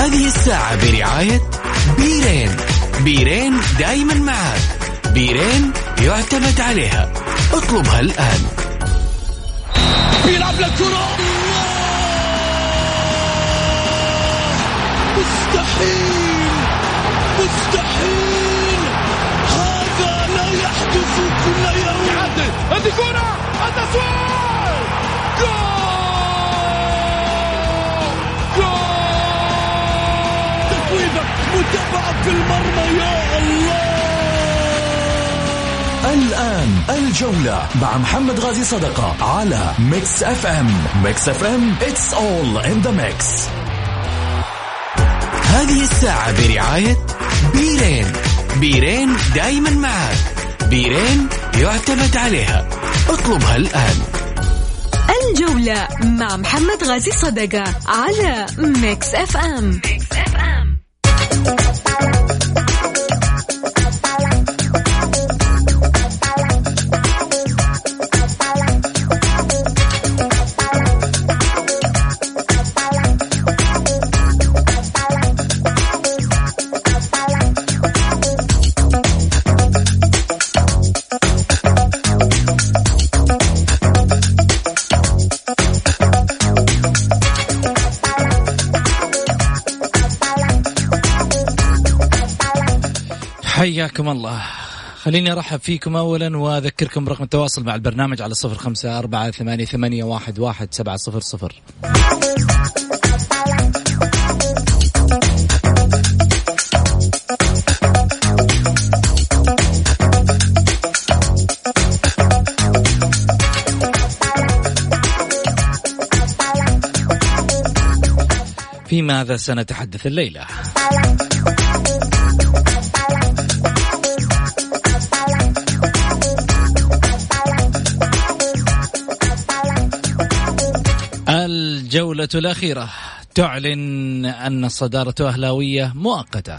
هذه الساعة برعاية بيرين. بيرين دايما معك بيرين يعتمد عليها. اطلبها الآن. يلعب للكرة مستحيل. مستحيل. هذا لا يحدث كل يوم. هذه كرة. التسويق في المرمى يا الله. الآن الجولة مع محمد غازي صدقة على ميكس أف أم. ميكس أف أم it's all in the mix. هذه الساعة برعاية بيرين. بيرين دايما معك. بيرين يعتمد عليها. اطلبها الآن. الجولة مع محمد غازي صدقة على ميكس أف أم, ميكس حياكم الله. خليني أرحب فيكم اولا وأذكركم برقم التواصل مع البرنامج على صفر خمسة أربعة ثمانية, ثمانية واحد, واحد سبعة صفر صفر. في ماذا سنتحدث الليلة؟ الجولة الأخيرة. تعلن أن الصدارة أهلاوية مؤقتة.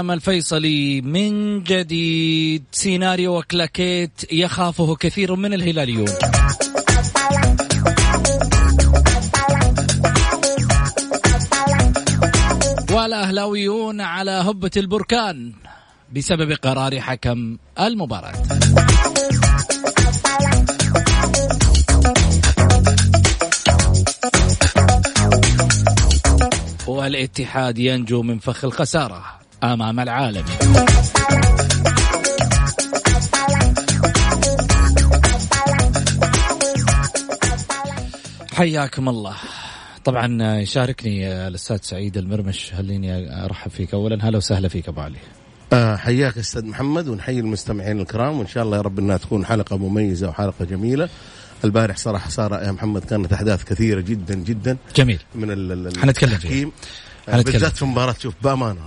امام الفيصلي من جديد. سيناريو وكلاكيت يخافه كثير من الهلاليون والأهلاويون على هبة البركان بسبب قرار حكم المباراة. والاتحاد ينجو من فخ الخسارة. أمام العالم. حياكم الله. طبعا يشاركني الأستاذ سعيد المرمش خليني أرحب فيك. اولا هلا وسهلا فيك أبو علي. آه حياك أستاذ محمد ونحيي المستمعين الكرام وإن شاء الله يا رب إنها تكون حلقة مميزة وحلقة جميلة. البارح صراحة صار يا محمد كانت أحداث كثيرة جدا جدا. جميل. من ال حنتكلم فيها. بالذات في مباراة شوف بأمانة.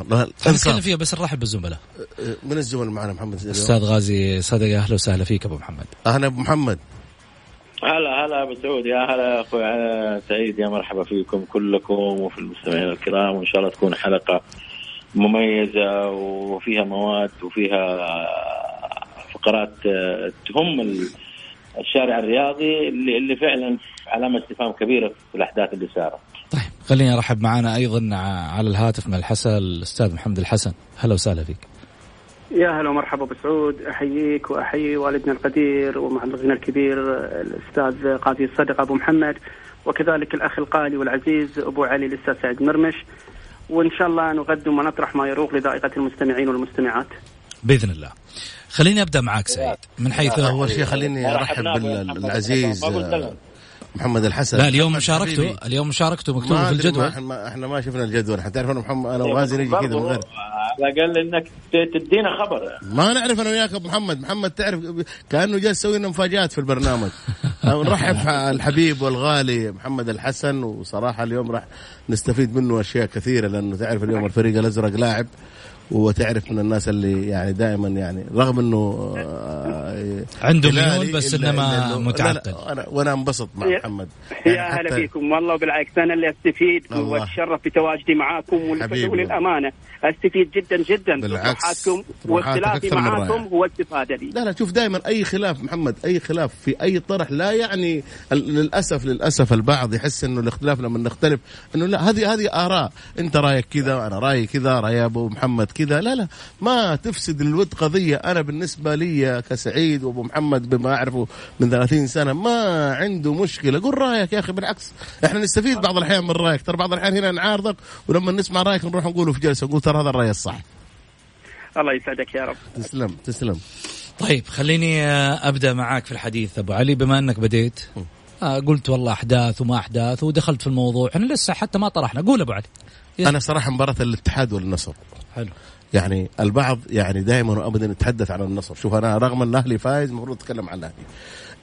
نتكلم فيها بس نرحب بالزملاء. أه، من الزملاء معنا محمد أستاذ غازي صدقه أهلا وسهلا فيك أبو محمد. أهلا أبو محمد. هلا هلا أبو سعود. يا هلا أخوي سعيد يا مرحبا فيكم كلكم وفي المستمعين الكرام وإن شاء الله تكون حلقة مميزة وفيها مواد وفيها فقرات تهم الشارع الرياضي اللي اللي فعلا علامة استفهام كبيرة في الأحداث اللي صارت. طيب خليني أرحب معنا أيضا على الهاتف من الحسن الأستاذ محمد الحسن هلا وسهلا فيك. يا هلا ومرحبا أبو سعود أحييك وأحيي والدنا القدير ومعلقنا الكبير الأستاذ قاضي الصدق أبو محمد وكذلك الأخ القالي والعزيز أبو علي الأستاذ سعد مرمش وإن شاء الله نقدم ونطرح ما يروق لذائقة المستمعين والمستمعات. بإذن الله. خليني أبدأ معك سعيد من حيث أول شيء خليني أرحب بالعزيز محمد الحسن. لا اليوم مشاركته اليوم مشاركته مكتوب في الجدول. ما إحنا ما شفنا الجدول. حتعرف أنا محمد أنا وغازي نجي كذا من غير. على الأقل إنك تدينا خبر. ما نعرف أنا وياك أبو محمد. محمد تعرف كأنه جالس يسوي لنا مفاجآت في البرنامج. نرحب الحبيب والغالي محمد الحسن وصراحة اليوم راح نستفيد منه أشياء كثيرة لأنه تعرف اليوم الفريق الأزرق لاعب. وتعرف من الناس اللي يعني دائما يعني رغم إنه آه، عنده ميول بس إلا- إنما لا أنا وأنا انبسط مع يا- محمد يعني يا هلا حتى- فيكم والله بالعكس أنا اللي استفيد. واتشرف بتواجدي معاكم. وللامانه أستفيد جدا جدا بالعكس. بطروحاتكم واختلافي معاكم رائع. هو استفاده لي لا لا شوف دائما أي خلاف محمد أي خلاف في أي طرح لا يعني للأسف للأسف البعض يحس إنه الاختلاف لما نختلف إنه لا هذه هذه آراء أنت رأيك كذا وأنا رأيي كذا رأي أبو محمد كذا. لا لا ما تفسد الود قضيه أنا بالنسبة لي كسعيد وأبو محمد بما أعرفه من 30 سنة ما عنده مشكلة. قول رأيك يا أخي بالعكس. إحنا نستفيد بعض الأحيان من رأيك. ترى بعض الأحيان هنا نعارضك ولما نسمع رأيك نروح نقوله في جلسة. نقول ترى هذا الرأي الصح. الله يسعدك يا رب. تسلم تسلم. طيب خليني آه، أبدأ معاك في الحديث أبو علي. بما أنك بديت آه قلت والله أحداث وما أحداث ودخلت في الموضوع. إحنا لسه حتى ما طرحنا. قول أبو علي. أنا صراحة مباراة الاتحاد والنصر. حلو. يعني البعض يعني دائما وابدا يتحدث عن النصر. شوف أنا رغم إن الأهلي فايز المفروض أتكلم عن الأهلي.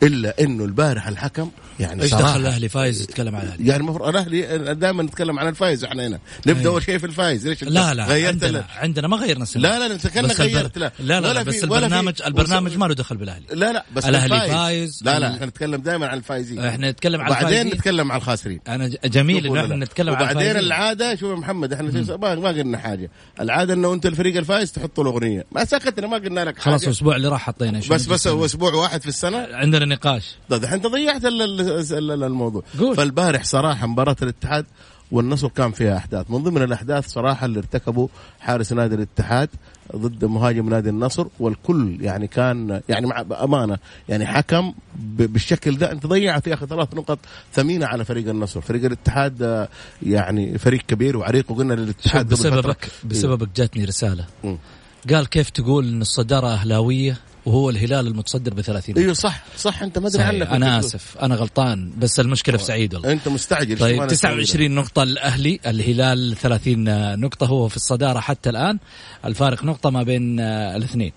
إلا إنه البارح الحكم يعني إيش دخل الأهلي؟ فايز يتكلم عن الأهلي. يعني المفروض الأهلي دائما نتكلم عن الفايز إحنا هنا. نبدأ أيوه. أول شيء في الفايز. ليش لا لا غيرت عندنا ال- عندنا ما غيرنا السنة لا لا انت كانك. غيرت لا. لا لا, ولا لا بس ولا في- البرنامج البرنامج ما له دخل بالأهلي. لا لا بس الأهلي الفايز. فايز. لا لا إحنا نتكلم دائما عن الفايزين إحنا نتكلم عن بعدين الفايزين نتكلم عن الخاسرين. أنا جميل شوفوا إن إحنا لا. نتكلم عن وبعدين الفايزين العادة شوف محمد إحنا ما قلنا حاجة. العادة إنه أنت الفريق الفايز تحطوا له أغنية. ما سكتنا ما قلنا لك خلاص حاجة. الأسبوع اللي راح حطينا. بس بس أسبوع واحد في السنة؟ عندنا نقاش. طيب الحين انت ضيعت ال- ال- ال- الموضوع. قول. فالبارح صراحة مباراة الاتحاد والنصر كان فيها أحداث. من ضمن الأحداث صراحة اللي ارتكبه حارس نادي الاتحاد ضد مهاجم نادي النصر والكل يعني كان يعني مع بأمانة يعني حكم بالشكل ده. انت ضيعت يا أخي ثلاث نقط ثمينة على فريق النصر. فريق الاتحاد آه، يعني فريق كبير وعريق وقلنا للاتحاد بسببك بسببك جاتني رسالة. مم. قال كيف تقول إن الصدارة أهلاوية؟ وهو الهلال المتصدر ب 30 أيوه صح صح. أنت ما أدري. عنك أنا آسف. أنا غلطان. بس المشكلة في سعيد والله. أنت مستعجل. طيب ما أنا 29 نقطة الأهلي الهلال 30 نقطة. هو في الصدارة حتى الآن. الفارق نقطة ما بين آه، الاثنين.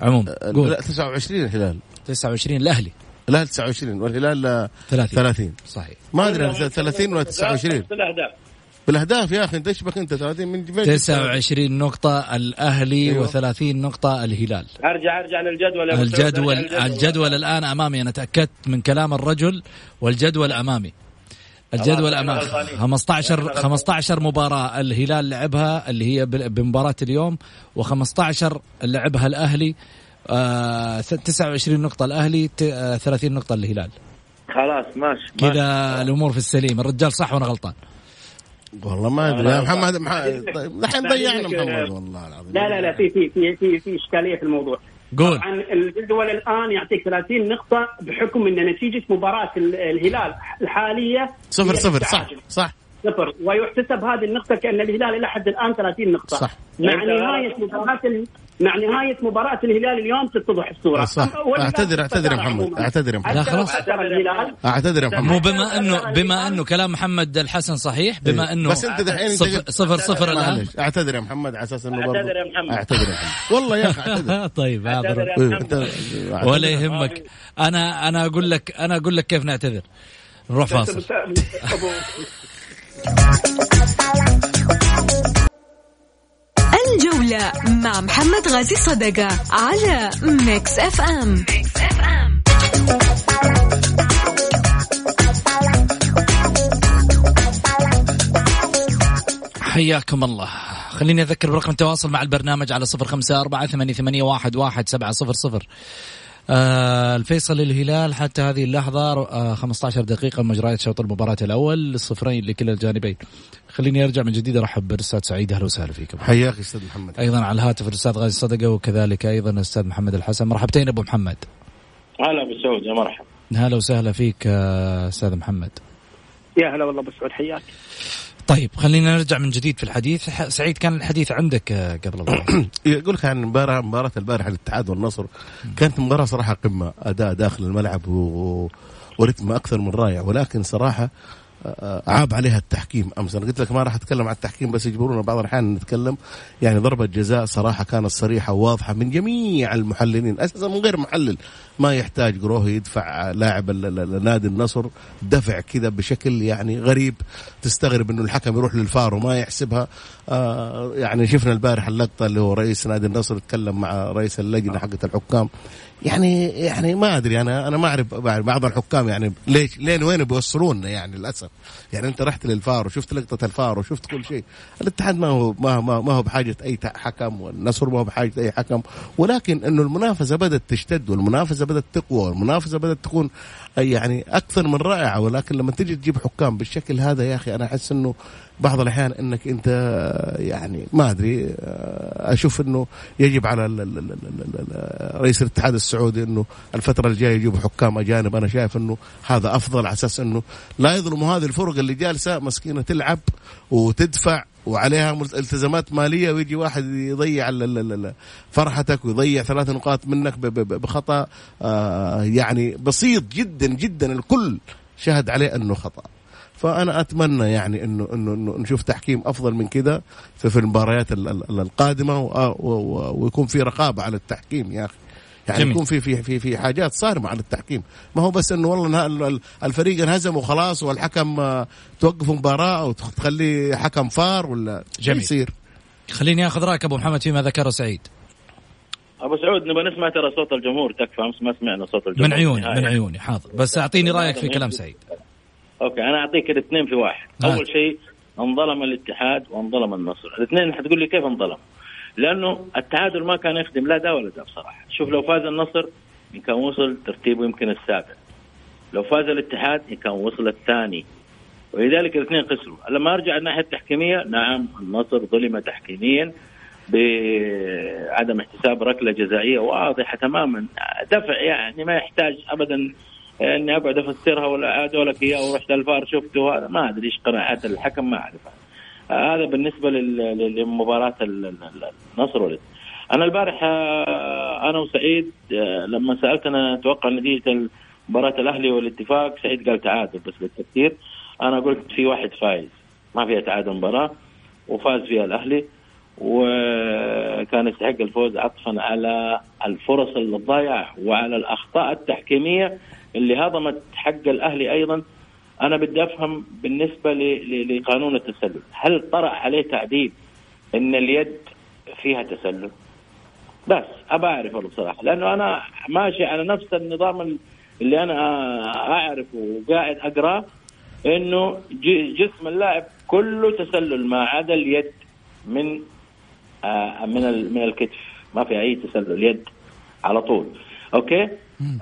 عموما قول. لا 29 الهلال. 29 الأهلي. الهلال 29 والهلال آه، 30 30 صحيح. ما أدري أنا 30 ولا 29 الاهداف بالأهداف يا أخي أنت إيش بك أنت؟ 30 من فين 29 نقطة الأهلي أيوة. و30 نقطة الهلال. أرجع أرجع للجدول يا الجدول أرجع للجدول. الجدول الآن أمامي أنا تأكدت من كلام الرجل والجدول أمامي. الجدول غلطانين. 15 إحنا غلطانين. 15 مباراة الهلال لعبها اللي هي بمباراة اليوم و15 لعبها الأهلي. آه 29 نقطة الأهلي ت- آه 30 نقطة الهلال. خلاص ماشي. كذا الأمور في السليم. الرجال صح وأنا غلطان. والله ما أدري. يا لا، محمد طيب الحين ضيعنا محمد والله العظيم. لا لا لا في في في في, في إشكالية في الموضوع. قول. طبعا الجدول الآن يعطيك 30 نقطة بحكم إن نتيجة مباراة ال- الهلال الحالية صفر صفر صح. صح. صفر. ويحتسب هذه النقطة كأن الهلال إلى حد الآن 30 نقطة. صح. مع أنت نهاية مباراة ال- مع نهاية مباراة الهلال اليوم تتضح الصورة. صح. والهلال أعتذر- أعتذر يا محمد. عموماً. أعتذر يا محمد. لا، خلاص. أعتذر يا مو محمد. بما انه بما أنه كلام محمد الحسن صحيح بما أنه بس أنت دحين صفر صفر, صفر الآن. أعتذر يا محمد على أساس إنه أعتذر يا محمد. أعتذر يا محمد. والله يا أخي أعتذر. طيب إيه، أعتذر. ولا يهمك. أنا أنا أقول لك أنا أقول لك كيف نعتذر. نروح فاصل. الجولة مع محمد غازي صدقة على ميكس اف ام حياكم الله. خليني أذكر برقم التواصل مع البرنامج على صفر خمسة أربعة ثمانية, واحد, واحد سبعة صفر صفر. الفيصل الهلال حتى هذه اللحظة آه 15 دقيقة من مجريات شوط المباراة الأول الصفرين لكلا الجانبين. خليني أرجع من جديد أرحب بالأستاذ سعيد أهلا وسهلا فيكم حياك يا أستاذ محمد. أيضا على الهاتف الأستاذ غازي صدقة وكذلك أيضا الأستاذ محمد الحسن. مرحبتين أبو محمد. هلا أبو سعود يا مرحبا. هلا وسهلا فيك آه، أستاذ محمد. يا هلا والله أبو سعود حياك. طيب خلينا نرجع من جديد في الحديث. سعيد كان الحديث عندك آه، قبل يقول لك عن مباراة مباراة البارح الاتحاد والنصر. كانت مباراة صراحة قمة. أداء داخل الملعب و... ورتم أكثر من رائع. ولكن صراحة عاب عليها التحكيم أمس. أنا قلت لك ما راح أتكلم عن التحكيم بس يجبرونا بعض الأحيان نتكلم. يعني ضربة جزاء صراحة كانت صريحة وواضحة من جميع المحللين. أساسا من غير محلل. ما يحتاج قروه يدفع لاعب نادي النصر. دفع كذا بشكل يعني غريب. تستغرب إنه الحكم يروح للفار وما يحسبها. آه يعني شفنا البارح اللقطة اللي هو رئيس نادي النصر يتكلم مع رئيس اللجنة حقت الحكام. يعني يعني ما أدري. أنا أنا ما أعرف بعض الحكام يعني ليش لين وين بيوصلونا يعني للأسف. يعني أنت رحت للفار وشفت لقطة الفار وشفت كل شيء. الاتحاد ما هو ما ما, ما هو بحاجة أي حكم والنصر ما هو بحاجة أي حكم. ولكن إنه المنافسة بدأت تشتد والمنافسة بدأت تقوى والمنافسة بدأت تكون يعني أكثر من رائعة. ولكن لما تجي تجيب حكام بالشكل هذا يا أخي أنا أحس إنه بعض الأحيان إنك أنت يعني ما أدري آه، أشوف إنه يجب على رئيس الاتحاد السعودي إنه الفترة الجاية يجيبوا حكام أجانب. أنا شايف إنه هذا أفضل على أساس إنه لا يظلموا هذه الفرق اللي جالسة مسكينة تلعب وتدفع وعليها التزامات مالية ويجي واحد يضيع فرحتك ويضيع ثلاث نقاط منك بخطأ آه، يعني بسيط جدا جدا الكل شهد عليه إنه خطأ. فأنا أتمنى يعني انه انه, إنه نشوف تحكيم أفضل من كذا في, في المباريات ال- ال- القادمة و- ويكون في رقابة على التحكيم يا أخي. يعني جميل. يكون في في في في حاجات صارمة على التحكيم. ما هو بس إنه والله ال- ال- الفريق انهزم وخلاص والحكم آه، توقف مباراة أو تخليه حكم فار ولا جميل. يصير؟ خليني آخذ رأيك أبو محمد فيما ذكره سعيد. أبو سعود نبغى نسمع ترى صوت الجمهور. تكفى أمس ما سمعنا صوت الجمهور. من عيوني. من عيوني حاضر. بس أعطيني رأيك في كلام سعيد. أوكي أنا أعطيك كده اثنين في واحد. هات. أول شيء انظلم الاتحاد وانظلم النصر. الاثنين حتقول لي كيف انظلم؟ لأنه التعادل ما كان يخدم لا ده ولا ده بصراحة. شوف لو فاز النصر كان وصل ترتيبه يمكن السابع. لو فاز الاتحاد كان وصل الثاني. ولذلك الاثنين خسروا. لما أرجع الناحية التحكيمية نعم النصر ظلم تحكيميا بعدم احتساب ركلة جزائية واضحة تماما. دفع يعني ما يحتاج ابدا إني اقعد افسرها ولا لك اياه ورحت الفار شفته. ما أدري إيش قناعات الحكم ما اعرفها هذا بالنسبة لمباراة ال- ال- النصر والاتحاد أنا البارح آه، أنا وسعيد آه، لما سالتنا أتوقع نتيجة مباراة الأهلي والاتفاق سعيد قال تعادل بس للتفكير أنا قلت في واحد فايز. ما فيها تعادل مباراة وفاز فيها الأهلي. وكان يستحق الفوز عطفا على الفرص الضائعه وعلى الأخطاء التحكيمية اللي هضمت حق الأهلي أيضا أنا بدي أفهم بالنسبة لقانون التسلل. هل طرأ عليه تعديل إن اليد فيها تسلل؟ بس أبى أعرف والله بصراحة. لأنه أنا ماشي على نفس النظام اللي أنا أعرفه وقاعد اقراه إنه جسم اللاعب كله تسلل ما عدا اليد من آه من من الكتف. ما في أي تسلل اليد على طول. أوكي؟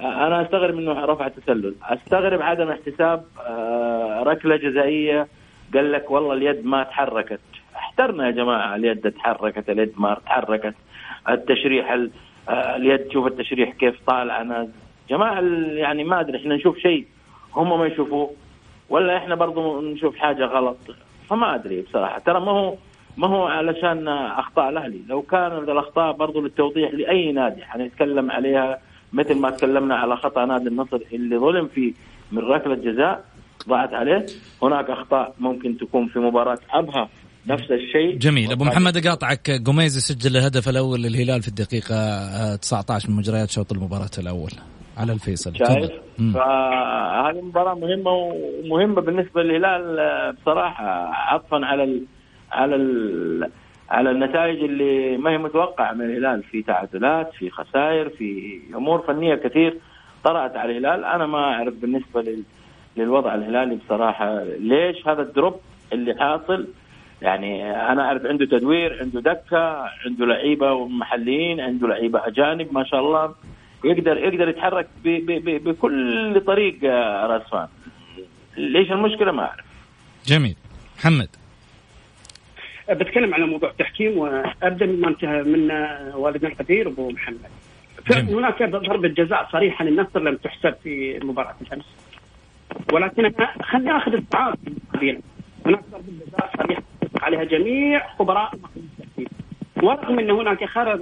أنا أستغرب انه رفع تسلل أستغرب عدم احتساب آه ركلة جزائية. قال لك والله اليد ما تحركت. احترنا يا جماعة اليد تحركت اليد ما تحركت. التشريح ال- آه، اليد شوف التشريح كيف طالع. أنا جماعة يعني ما أدري إحنا نشوف شيء هم ما يشوفوه ولا إحنا برضو نشوف حاجة غلط؟ فما أدري بصراحة. ترى ما هو ما هو علشان أخطاء الأهلي. لو كان الأخطاء برضو للتوضيح لأي نادي حنتكلم عليها مثل ما تكلمنا على خطأ نادي النصر اللي ظلم فيه من ركلة جزاء ضاعت عليه. هناك أخطاء ممكن تكون في مباراة ابها نفس الشيء. جميل. أبو محمد أقاطعك. جوميز يسجل الهدف الأول للهلال في الدقيقة آه، 19 من مجريات شوط المباراة الأول على الفيصل. شايف. فهذه مباراة مهمة ومهمة بالنسبة للهلال آه، بصراحة عطفا على ال على ال على النتائج اللي ما هي متوقعة من الهلال. في تعادلات في خسائر في أمور فنية كثير طرأت على الهلال. أنا ما أعرف بالنسبة لل للوضع الهلالي بصراحة ليش هذا الدروب اللي حاصل. يعني أنا أعرف عنده تدوير عنده دكة عنده لعيبة محليين عنده لعيبة أجانب ما شاء الله. يقدر يقدر يتحرك ب ب ب بكل طريق راسفان ليش المشكلة؟ ما أعرف. جميل. محمد. بتكلم على موضوع التحكيم وأبدأ مما انتهى من والدنا القدير أبو محمد. هناك ضربة جزاء صريحة للنصر لم تحسب في مباراة الأمس. ولكن أنا- خليني اخذ التعارض قليلا. هناك ضربة جزاء صريحة عليها جميع خبراء. ورغم أن هناك خرج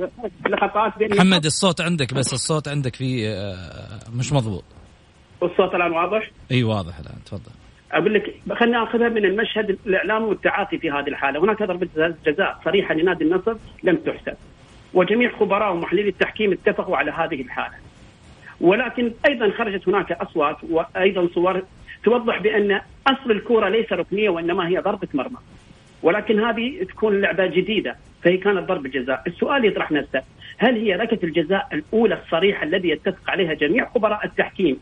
لقطات بين محمد الصوت عندك بس الصوت عندك فيه آه، مش مضبوط الصوت الآن واضح؟ إي واضح الآن تفضل أقول لك خلينا ناخذها من المشهد الإعلامي والتعاطي في هذه الحالة، هناك ضربه جزاء صريحة لنادي النصر لم تحسب. وجميع خبراء ومحللي التحكيم اتفقوا على هذه الحالة. ولكن أيضا خرجت هناك أصوات وأيضا صور توضح بأن أصل الكره ليس ركنية وإنما هي ضربة مرمى. ولكن هذه تكون لعبة جديدة فهي كانت ضربة جزاء، السؤال يطرح نفسه هل هي ركله الجزاء الأولى الصريحة الذي يتفق عليها جميع خبراء التحكيم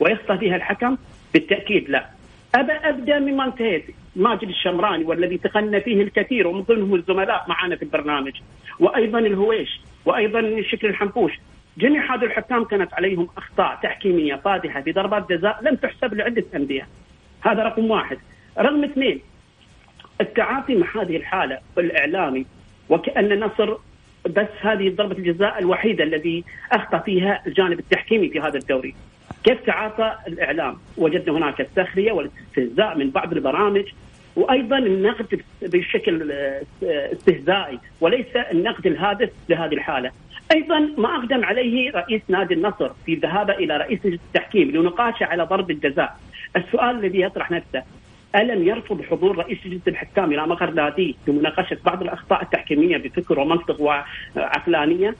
ويخطى فيها الحكم؟ بالتأكيد لا. أبى أبدأ مما انتهيت ماجد الشمراني والذي تقنى فيه الكثير ومن ضمنهم الزملاء معنا في البرنامج. وأيضا الهويش وأيضا شكل الحنفوش. جميع هذه الحكام كانت عليهم أخطاء تحكيمية فادحة في ضربات جزاء لم تحسب لعدة أندية. هذا رقم واحد. رقم اثنين التعاطي مع هذه الحالة الإعلامي. وكأن النصر بس هذه ضربة الجزاء الوحيدة الذي أخطأ فيها الجانب التحكيمي في هذا الدوري. كيف تعاطى الإعلام؟ وجدنا هناك السخريه والاستهزاء من بعض البرامج وأيضا النقد بشكل استهزائي وليس النقد الهادف لهذه الحالة. أيضا ما أقدم عليه رئيس نادي النصر في ذهابه إلى رئيس التحكيم لنقاشه على ضرب الجزاء. السؤال الذي يطرح نفسه ألم يرفض حضور رئيس لجنه الحكام إلى مقر ناديه لمناقشة بعض الأخطاء التحكيمية بفكر ومنطق وعقلانية؟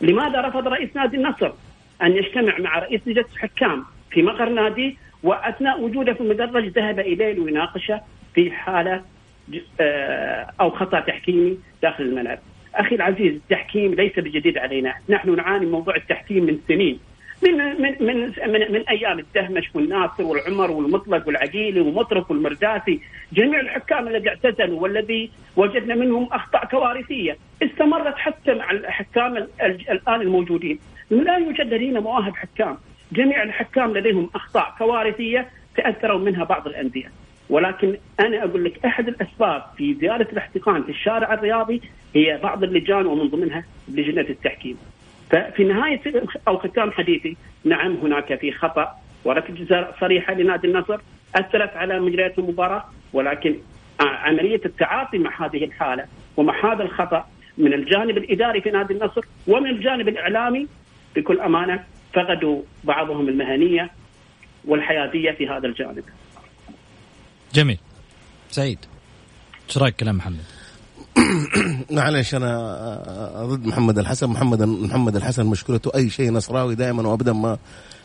لماذا رفض رئيس نادي النصر أن يجتمع مع رئيس لجنه الحكام في مقر نادي وأثناء وجوده في المدرج ذهب إليه ليناقشه في حالة آه، أو خطأ تحكيمي داخل الملعب. أخي العزيز التحكيم ليس بجديد علينا، نحن نعاني من موضوع التحكيم من سنين. من من من من, من أيام الدهمش والناصر والعمر والمطلق والعقيلي ومطرف والمرداسي، جميع الحكام الذي اعتزلوا والذي وجدنا منهم أخطاء كوارثية، استمرت حتى مع الحكام الآن الموجودين، لا يوجد لدينا مواهب حكام جميع الحكام لديهم أخطاء كوارثية تأثروا منها بعض الأندية ولكن أنا أقول لك أحد الأسباب في زيادة الاحتقان في الشارع الرياضي هي بعض اللجان ومن ضمنها لجنة التحكيم. ففي نهاية أو ختام حديثي نعم هناك في خطأ وركله جزاء صريحة لنادي النصر أثرت على مجريات المباراة ولكن عملية التعاطي مع هذه الحالة ومع هذا الخطأ من الجانب الإداري في نادي النصر ومن الجانب الإعلامي بكل أمانة فقدوا بعضهم المهنية والحياتيه في هذا الجانب. جميل. سعيد. إيش رأيك كلام محمد؟ معلش أنا ضد محمد الحسن محمد محمد الحسن مشكلته أي شيء نصراوي دائما وابدا ما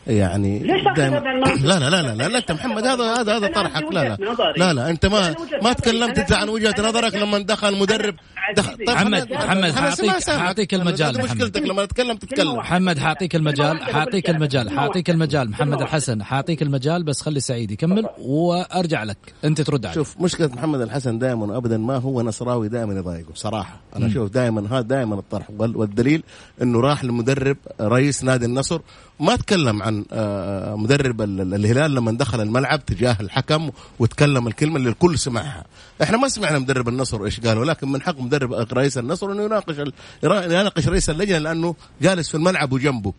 يعني ليش دائما لا لا لا لا لا, لا انت محمد هذا هذا هذا طرحك. لا لا. لا لا انت ما ما تكلمت انت عن وجهة نظرك لما دخل مدرب. طيب محمد محمد حاعطيك حاعطيك المجال مشكلتك لما تتكلم تتكلم محمد حاعطيك المجال حاعطيك المجال حاعطيك المجال. محمد الحسن حاعطيك المجال بس خلي سعيد يكمل وأرجع لك. أنت ترد عليه شوف مشكلة محمد الحسن دائما ابدا ما هو نصراوي دائما يضايقه صراحة. أنا أشوف دائما هذا دائما الطرح. والدليل إنه راح لمدرب رئيس نادي النصر. ما تكلم عن آه، مدرب الهلال لما دخل الملعب تجاه الحكم وتكلم الكلمة اللي الكل سمعها. إحنا ما سمعنا مدرب النصر إيش قال ولكن من حق مدرب رئيس النصر إنه يناقش يناقش رئيس اللجنة لأنه جالس في الملعب وجنبه.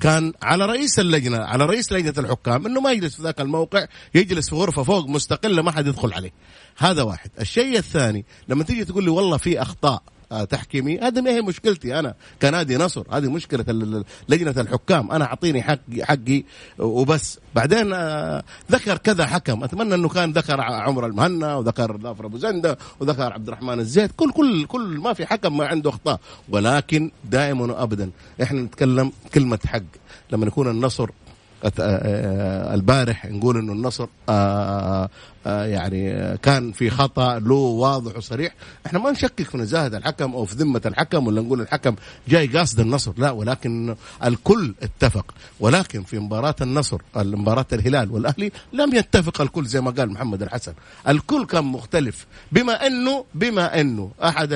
كان على رئيس اللجنة على رئيس لجنة الحكام إنه ما يجلس في ذاك الموقع يجلس في غرفة فوق مستقله ما حد يدخل عليه. هذا واحد. الشيء الثاني لما تيجي تقول لي والله في أخطاء آه، تحكيمي هذا ما هي مشكلتي أنا كنادي نصر هذه مشكلة لجنة الحكام. أنا أعطيني حقي حقي وبس. بعدين آه، ذكر كذا حكم. أتمنى إنه كان ذكر عمر المهنا وذكر ظافر أبو زندة وذكر عبد الرحمن الزيت. كل كل كل ما في حكم ما عنده أخطاء. ولكن دائما وابدا إحنا نتكلم كلمة حق. لما يكون النصر البارح نقول إنه النصر آه، يعني كان في خطأ له واضح وصريح. إحنا ما نشكك في نزاهة الحكم أو في ذمة الحكم ولا نقول الحكم جاي قاصد النصر لا ولكن الكل اتفق. ولكن في مباراة النصر مباراة الهلال والأهلي لم يتفق الكل زي ما قال محمد الحسن. الكل كان مختلف. بما إنه بما إنه أحد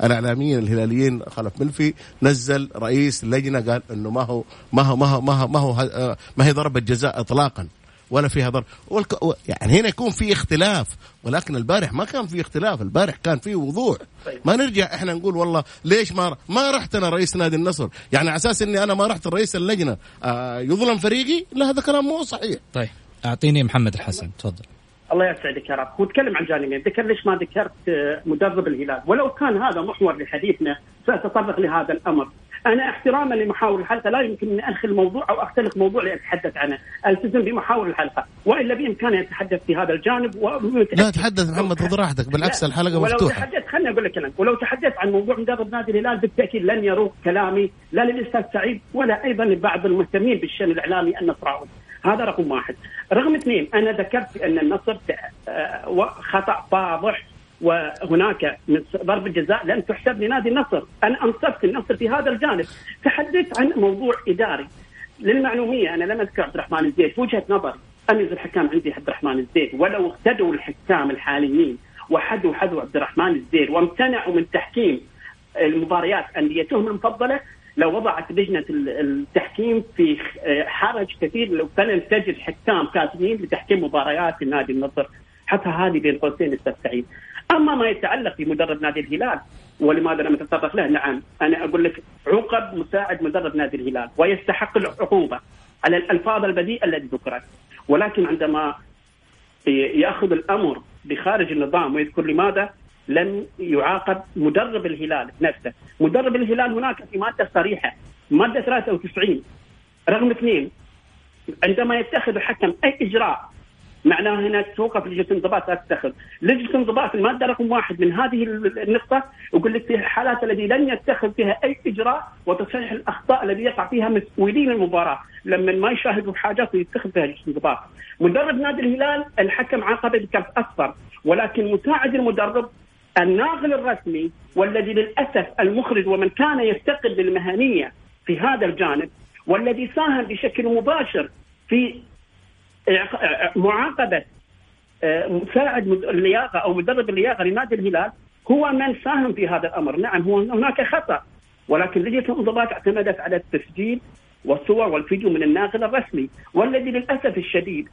الإعلاميين الهلاليين خلف ملفي نزل رئيس لجنة قال إنه ما هو ما هو ما هو ما هو ما, هو ما هي ضربة جزاء اطلاقا. ولا فيها ضرر والك... يعني هنا يكون في اختلاف ولكن البارح ما كان في اختلاف البارح كان في وضوح. طيب. ما نرجع إحنا نقول والله ليش ما ما رحت أنا رئيس نادي النصر؟ يعني على أساس إني أنا ما رحت رئيس اللجنة. آه يظلم فريقي؟ لا هذا كلام مو صحيح. طيب أعطيني محمد الحسن تفضل. الله يسعدك يا رب. هو تكلم عن جانبين. ذكر ليش ما ذكرت آه، مدرب الهلال. ولو كان هذا محور لحديثنا سأتطرق لهذا الأمر. أنا احتراما لمحاور الحلقة لا يمكن أن أنخل موضوع أو أختلق موضوع لأتحدث عنه، التزم بمحاور الحلقة، وإلا بإمكاني أن أتحدث في هذا الجانب لا تحدث محمد خذ راحتك بالعكس الحلقة ولو مفتوحة. تحدث خليني أقول لك كلام. ولو تحدث عن موضوع مدرب نادي الهلال بالتأكيد لن يروق كلامي لا للأستاذ سعيد ولا أيضا لبعض المهتمين بالشأن الإعلامي النصراوي. هذا رقم واحد. رقم اثنين أنا ذكرت أن النصر آه، خطا واضح وهناك ضربة جزاء لم تحسب لنادي النصر. أنا أنصفت النصر في هذا الجانب. تحدثت عن موضوع إداري. للمعلومية أنا لم أذكر عبد الرحمن الزيت. في وجهة نظري أميز الحكام عندي عبد الرحمن الزيت. ولو اقتدوا الحكام الحاليين وحدوا حذو عبد الرحمن الزيت وامتنعوا من تحكيم المباريات أنديتهم المفضلة لو وضعت لجنة التحكيم في حرج كثير. لو فلن تجد حكام كافيين لتحكيم مباريات النادي النصر. حتى هذه بين قوسين أستاذ سعيد أما ما يتعلق بمدرب نادي الهلال ولماذا لم نتطرق له؟ نعم. أنا أقول لك عقب مساعد مدرب نادي الهلال ويستحق العقوبة على الألفاظ البذيئة التي ذكرت. ولكن عندما يأخذ الأمر بخارج النظام ويذكر لماذا؟ لم يعاقب مدرب الهلال نفسه، مدرب الهلال هناك في مادة صريحة مادة 93 رقم اثنين. عندما يتخذ الحكم أي إجراء معناه هنا توقف لجنة الانضباط لا تتخذ، لجنة الانضباط الماده رقم واحد من هذه النقطة يقول لك في الحالات التي لن يتخذ فيها أي إجراء وتصحيح الأخطاء الذي يقع فيها مسؤولين المباراة لما ما يشاهدوا حاجات ويتخذ فيها لجنة الانضباط. مدرب نادي الهلال الحكم عاقبه بكرت أصفر ولكن مساعد المدرب الناقل الرسمي والذي للأسف المخرج ومن كان يفتقد للمهنيه في هذا الجانب والذي ساهم بشكل مباشر في معاقبة آه، مساعد اللياقه أو مدرب اللياقه لنادي الهلال هو من ساهم في هذا الأمر، نعم هو هناك خطأ ولكن لجنه الانضباط اعتمدت على التسجيل والصور والفيديو من الناقل الرسمي والذي للأسف الشديد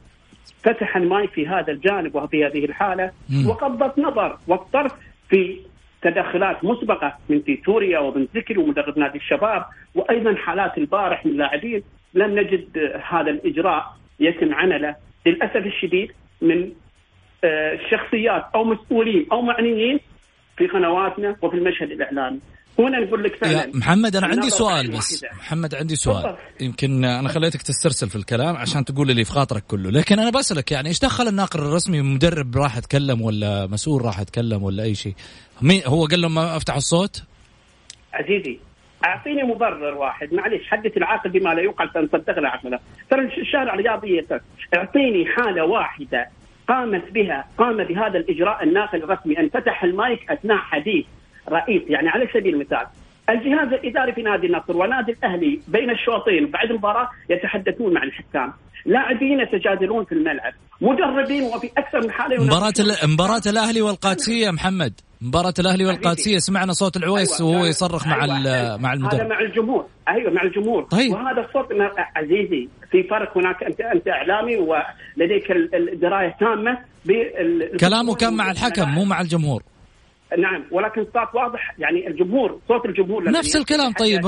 فتح الماي في هذا الجانب وفي هذه الحالة وقضت نظر والطرف في تدخلات مسبقة من تيتوريا وبن ذكري ومدرب نادي الشباب وأيضا حالات البارح من لاعبين لم نجد هذا الإجراء. يتم عمله للأسف الشديد من آه، شخصيات أو مسؤولين أو معنيين في قنواتنا وفي المشهد الإعلامي. هنا نقول لك فعلا. محمد أنا عندي سؤال بس. محمد عندي سؤال. يمكن أنا خليتك تسترسل في الكلام عشان تقول اللي في خاطرك كله. لكن أنا بسألك يعني إيش دخل الناقل الرسمي؟ مدرب راح يتكلم ولا مسؤول راح يتكلم ولا أي شيء؟ مين هو قال لهم ما أفتح الصوت؟ عزيزي أعطيني مبرر واحد. معلش حدث العاقل بما لا يوقع فنصدق له عقله. ترى الشارع رياضيه أعطيني حالة واحدة قامت بها قام بهذا الإجراء الناقل الرسمي. أن فتح المايك أثناء حديث رئيس يعني على سبيل المثال. الجهاز الإداري في نادي النصر ونادي الأهلي بين الشوطين بعد المباراة يتحدثون مع الحكام لاعبين يتجادلون في الملعب مدربين وفي أكثر من حالة مباراة مباراة الأهلي والقادسية محمد مباراة الأهلي والقادسية سمعنا صوت العويس أيوة. وهو يصرخ أيوة. مع أيوة. مع المدرب هذا مع الجمهور أيوه مع الجمهور طيب. وهذا الصوت عزيزي في فرق هناك انت أنت إعلامي ولديك الدراية تامة كلامه كان مع الحكم مو مع الجمهور نعم ولكن صوت واضح يعني الجمهور صوت الجمهور نفس الكلام طيب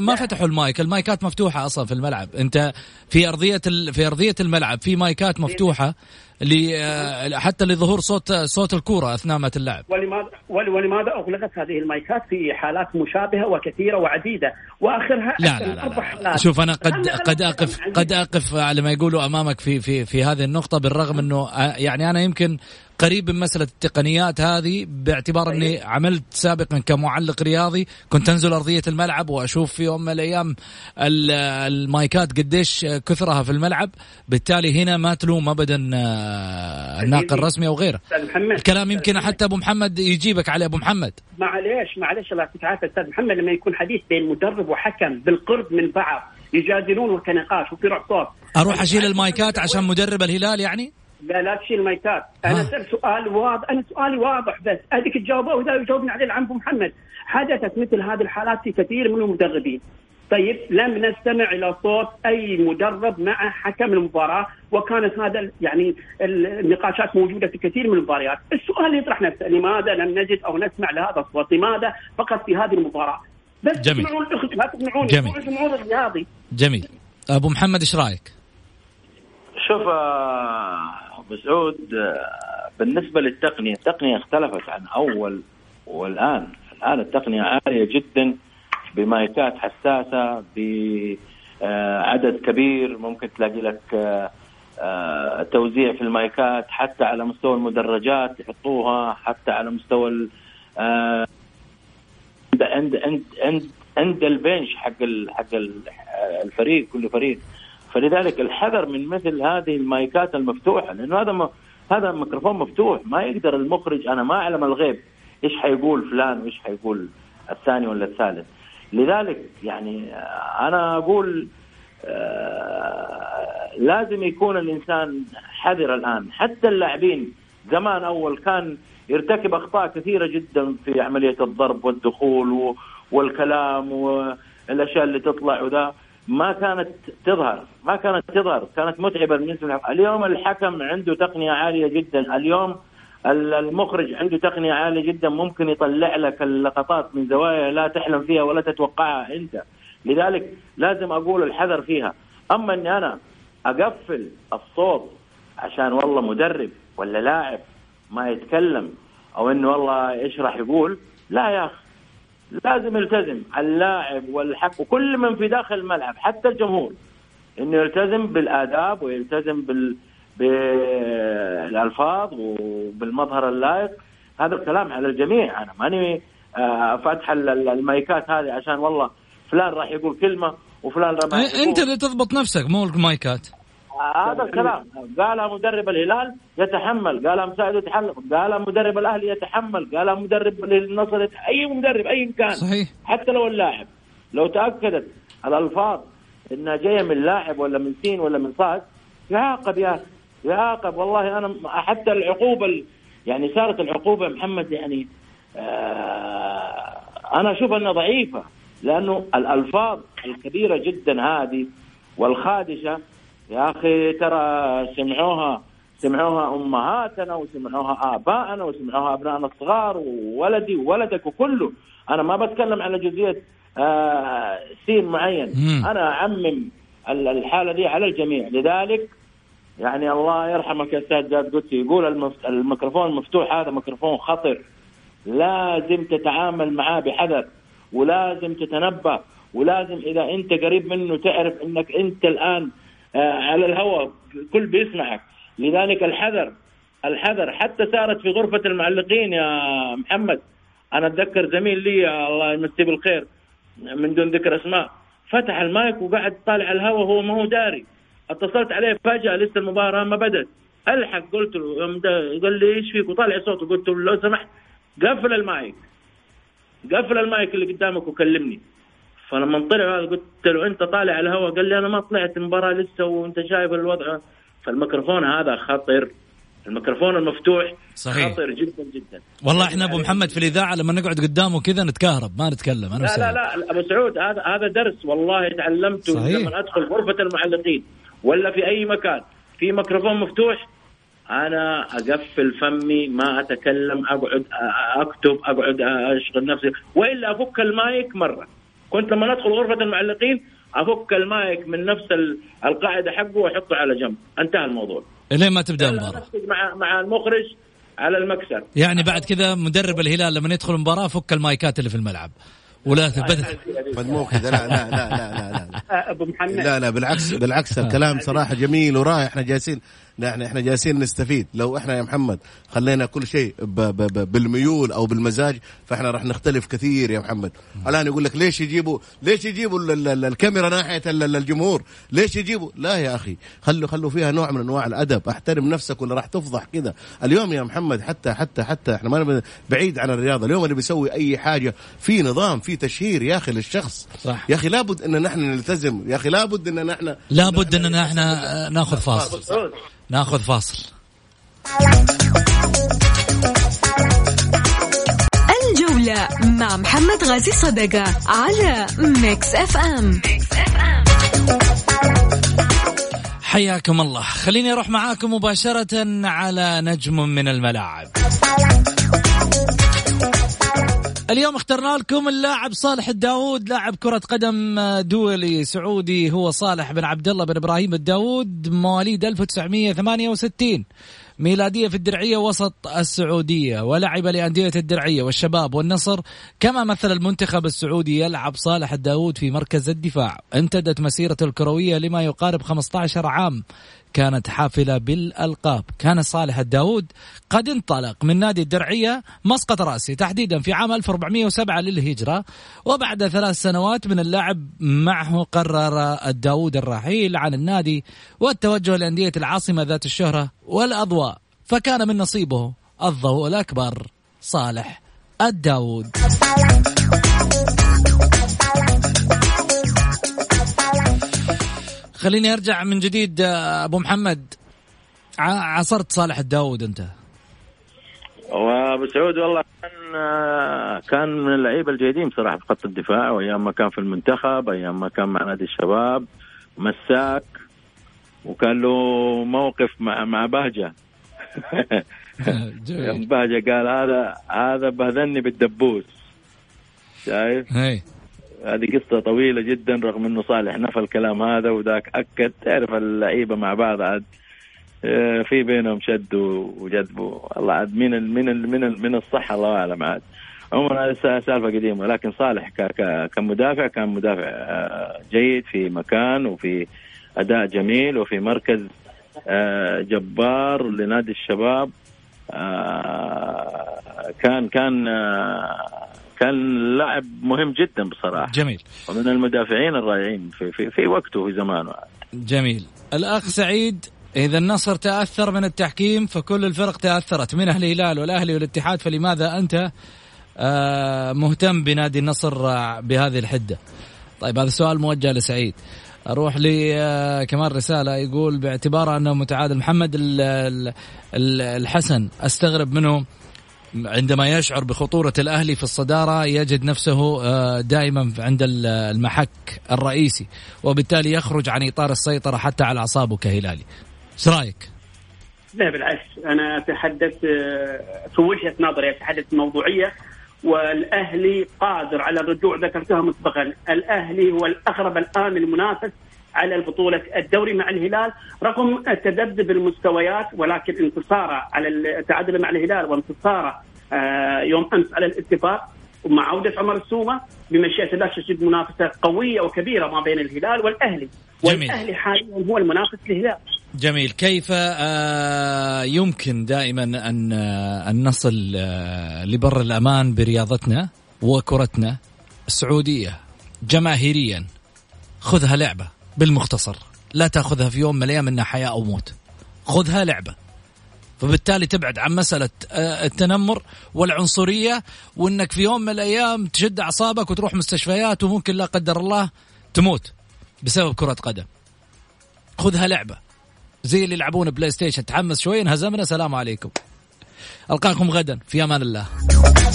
ما فتحوا المايك؟ المايكات مفتوحة أصلا في الملعب. أنت في أرضية في أرضية الملعب في مايكات مفتوحة حتى لظهور صوت صوت الكورة أثناء ما اللعب. ولماذا ولماذا أغلقت هذه المايكات في حالات مشابهة وكثيرة وعديدة؟ وآخرها لا لا, لا, لا. شوف أنا قد قد أقف قد أقف على ما يقولوا أمامك في في في هذه النقطة بالرغم إنه يعني أنا يمكن قريب من مسألة التقنيات هذه باعتبار إني عملت سابقا كمعلق رياضي كنت أنزل أرضية الملعب وأشوف في يوم من الأيام المايكات قديش كثرها في الملعب. بالتالي هنا ما تلوم ابدا آه، الناقل الرسمي أو غيره. الكلام يمكن حتى أبو محمد. يجيبك عليه أبو محمد. معليش معليش الله يعطيك العافية. أستاذ محمد لما يكون حديث بين مدرب وحكم بالقرب من بعض يجادلون وكنقاش وفي صوت. أروح أشيل المايكات عشان مدرب الهلال يعني؟ لا لا تشيل مايكات. أنا سأل سؤال واضح أنا سؤالي واضح بس. هذيك تجاوبه وإذا يجاوبني عليه العم محمد. حدثت مثل هذه الحالات في كثير من المدربين. طيب لم نستمع إلى صوت أي مدرب مع حكم المباراة وكانت هذا يعني النقاشات موجودة في كثير من المباريات، السؤال اللي يطرح نفسه لماذا لم نجد أو نسمع لهذا الصوت؟ لماذا فقط في هذه المباراة؟ بس جميل. تسمعون لا تسمعون جميل. الرياضي. جميل. أبو محمد إيش رأيك؟ شوف ابو سعود آه، بالنسبة للتقنية، التقنية اختلفت عن أول والآن، الآن التقنية عالية جدا بمايكات حساسة بعدد كبير. ممكن تلاقي لك آه، آه، توزيع في المايكات حتى على مستوى المدرجات يحطوها حتى على مستوى آه، عند عند عند عند البنش حق حق ال- الفريق كل فريق. فلذلك الحذر من مثل هذه المايكات المفتوحة لأنه هذا م- هذا ميكروفون مفتوح ما يقدر المخرج أنا ما أعلم الغيب إيش حيقول فلان وإيش حيقول الثاني ولا الثالث. لذلك يعني أنا أقول آه، لازم يكون الإنسان حذر الآن. حتى اللاعبين زمان أول كان يرتكب أخطاء كثيرة جدا في عملية الضرب والدخول والكلام والأشياء اللي تطلع وذا. ما كانت تظهر ما كانت تظهر كانت متعبة بالنسبة للحكم. اليوم الحكم عنده تقنية عالية جدا. اليوم ال- المخرج عنده تقنية عالية جدا. ممكن يطلع لك اللقطات من زوايا لا تحلم فيها ولا تتوقعها أنت. لذلك لازم أقول الحذر فيها. أما إني أنا أقفل الصوت عشان والله مدرب ولا لاعب ما يتكلم أو إنه والله إيش راح يقول لا يا أخي. لازم يلتزم اللاعب والحق وكل من في داخل الملعب حتى الجمهور. إنه يلتزم بالآداب ويلتزم بال بالألفاظ وبالمظهر اللائق. هذا الكلام على الجميع. أنا ماني آه، فاتح ال- ال- المايكات هذه عشان والله فلان راح يقول كلمة وفلان راح إيه، يقول أنت اللي تضبط نفسك مو المايكات. هذا الكلام. قالها مدرب الهلال يتحمل قالها مساعد يتحمل قالها مدرب الأهلي يتحمل قالها مدرب النصر أي مدرب أي كان صحيح. حتى لو اللاعب لو تأكدت الألفاظ إنها جاية من لاعب ولا من سين ولا من صاد يعاقب يا يعاقب. والله أنا حتى العقوبة ال- يعني صارت العقوبة محمد يعني آه أنا أشوف أنها ضعيفة لأنه الألفاظ الكبيرة جدا هذه والخادشة يا أخي ترى سمعوها سمعوها أمهاتنا وسمعوها ابائنا وسمعوها أبنائنا الصغار وولدي وولدك وكله. أنا ما بتكلم على جزئية آه سين معين. مم. أنا أعمم ال- الحالة دي على الجميع. لذلك يعني الله يرحمك يا أستاذ جاد قدسي يقول المف... الميكروفون المفتوح هذا ميكروفون خطر. لازم تتعامل معاه بحذر ولازم تتنبه ولازم إذا أنت قريب منه تعرف إنك أنت الآن آه، على الهواء. كل بيسمعك. لذلك الحذر الحذر حتى صارت في غرفة المعلقين يا محمد. أنا أتذكر زميل لي الله يمسيه بالخير من دون ذكر أسماء فتح المايك وقعد طالع الهواء وهو ما هو داري. اتصلت عليه فجأة لسه المباراة ما بدأت. ألحق قلت له قال لي إيش فيك؟ وطالع صوته قلت له لو سمحت قفل المايك. قفل المايك اللي قدامك وكلمني. فلما طلع هذا قلت له أنت طالع على الهواء؟ قال لي أنا ما طلعت المباراة لسه وأنت شايف الوضع. فالميكروفون هذا خطر الميكروفون المفتوح صحيح. خطر جدا جدا. والله إحنا أبو محمد في الإذاعة لما نقعد قدامه كذا نتكهرب ما نتكلم أنا لا لا. لا أبو سعود هذا هذا درس والله تعلمته صحيح. لما أدخل غرفة المعلقين ولا في أي مكان. في ميكروفون مفتوح. أنا أقفل فمي ما أتكلم أقعد أكتب أقعد أشغل نفسي وإلا أفك المايك مرة. كنت لما ندخل غرفه المعلقين افك المايك من نفس ال- القاعده حقه واحطه على جنب انتهى الموضوع الين ما تبدا المباراه مع مع المخرج على المكسر يعني بعد كذا مدرب الهلال لما يدخل المباراه فك المايكات اللي في الملعب ولا تبدا كذا لا لا لا لا لا, لا. آه، ابو محمد لا لا بالعكس بالعكس الكلام صراحة جميل ورائع إحنا جالسين إحنا إحنا جالسين نستفيد. لو إحنا يا محمد خلينا كل شيء ب ب ب بالميول أو بالمزاج فاحنا راح نختلف كثير يا محمد. الآن يقول لك ليش يجيبوا ليش يجيبوا ال- ال- ال- الكاميرا ناحية ال- ال- الجمهور؟ ليش يجيبوا لا يا أخي خلوا خلوا فيها نوع من أنواع الأدب. أحترم نفسك ولا راح تفضح كذا. اليوم يا محمد حتى حتى حتى إحنا ما بعيد عن الرياضة. اليوم اللي بيسوي أي حاجة في نظام في تشهير يا أخي للشخص. صح. يا أخي لابد إن نحن نلتزم. يا أخي لابد إن نحن لابد إننا إحنا ناخذ فاصل. ناخذ فاصل. الجولة مع محمد غازي صدقة على Mix FM حياكم الله. خليني أروح معاكم مباشرة على نجم من الملاعب. اليوم اخترنا لكم اللاعب صالح الداود لاعب كرة قدم دولي سعودي. هو صالح بن عبد الله بن إبراهيم الداود مواليد 1968 ميلادية في الدرعية وسط السعودية ولعب لأندية الدرعية والشباب والنصر كما مثل المنتخب السعودي يلعب صالح الداود في مركز الدفاع. امتدت مسيرته الكروية لما يقارب 15 عام. كانت حافلة بالألقاب. كان صالح الداود قد انطلق من نادي الدرعية مسقط رأسي تحديدا في عام 1407 للهجرة وبعد ثلاث سنوات من اللعب معه قرر الداود الرحيل عن النادي والتوجه لأندية العاصمة ذات الشهرة والأضواء فكان من نصيبه الضوء الأكبر صالح الداود خليني أرجع من جديد آه، أبو محمد. عصرت صالح الداود أنت؟ وأبو سعود والله كان آه، كان من اللعيبة الجيدين بصراحة في خط الدفاع وأيام ما كان في المنتخب أيام ما كان مع نادي الشباب. مساك وكان له موقف مع مع بهجة. بهجة قال هذا هذا بهذني بالدبوس. شايف؟ هذه قصة طويلة جدا رغم إنه صالح نفى الكلام هذا وذاك أكد. تعرف اللعيبة مع بعض عاد آه، في بينهم شد وجذب. الله عاد من ال من ال من ال من الصح الله أعلم عاد. عموما هذه سالفة قديمة لكن صالح كمدافع كان مدافع آه، جيد في مكان وفي أداء جميل وفي مركز آه، جبار لنادي الشباب. كان كان كان لاعب مهم جدا بصراحة. جميل. ومن المدافعين الرائعين في في, في وقته وفي زمانه. جميل. الأخ سعيد إذا النصر تأثر من التحكيم فكل الفرق تأثرت من أهل الهلال والأهلي والاتحاد فلماذا أنت آه، مهتم بنادي النصر بهذه الحدة؟ طيب هذا سؤال موجه لسعيد. أروح لي آه، كمان رسالة يقول باعتباره أنه متعادل. محمد الحسن أستغرب منه عندما يشعر بخطورة الأهلي في الصدارة يجد نفسه آه، دائما عند المحك الرئيسي وبالتالي يخرج عن إطار السيطرة حتى على أعصابه كهلالي. إيش رأيك؟ لا بالعكس. أنا أتحدث آه، في وجهة نظري أتحدث موضوعية والأهلي قادر على الرجوع ذكرتها مسبقا، الأهلي هو الاقرب الآن المنافس على البطولة الدوري مع الهلال رغم تذبذب المستويات ولكن انتصاره على التعادل مع الهلال وانتصاره آه، يوم أمس على الاتفاق ومع عودة عمر السومة بمشيئة الله تجد منافسة قوية وكبيرة ما بين الهلال والأهلي. جميل. والأهلي حاليا هو المنافس للهلال. جميل. كيف آه، يمكن دائما أن آه، أن نصل لبر الأمان برياضتنا وكرتنا السعودية جماهيريا؟ خذها لعبة. بالمختصر. لا تأخذها في يوم من الأيام انها حياة أو موت. خذها لعبة. فبالتالي تبعد عن مسألة آه، التنمر والعنصرية وإنك في يوم من الأيام تشد أعصابك وتروح مستشفيات وممكن لا قدر الله تموت بسبب كرة قدم. خذها لعبة. زي اللي يلعبون PlayStation. تحمس شوي انهزمنا. سلام عليكم. ألقاكم غدا. في أمان الله.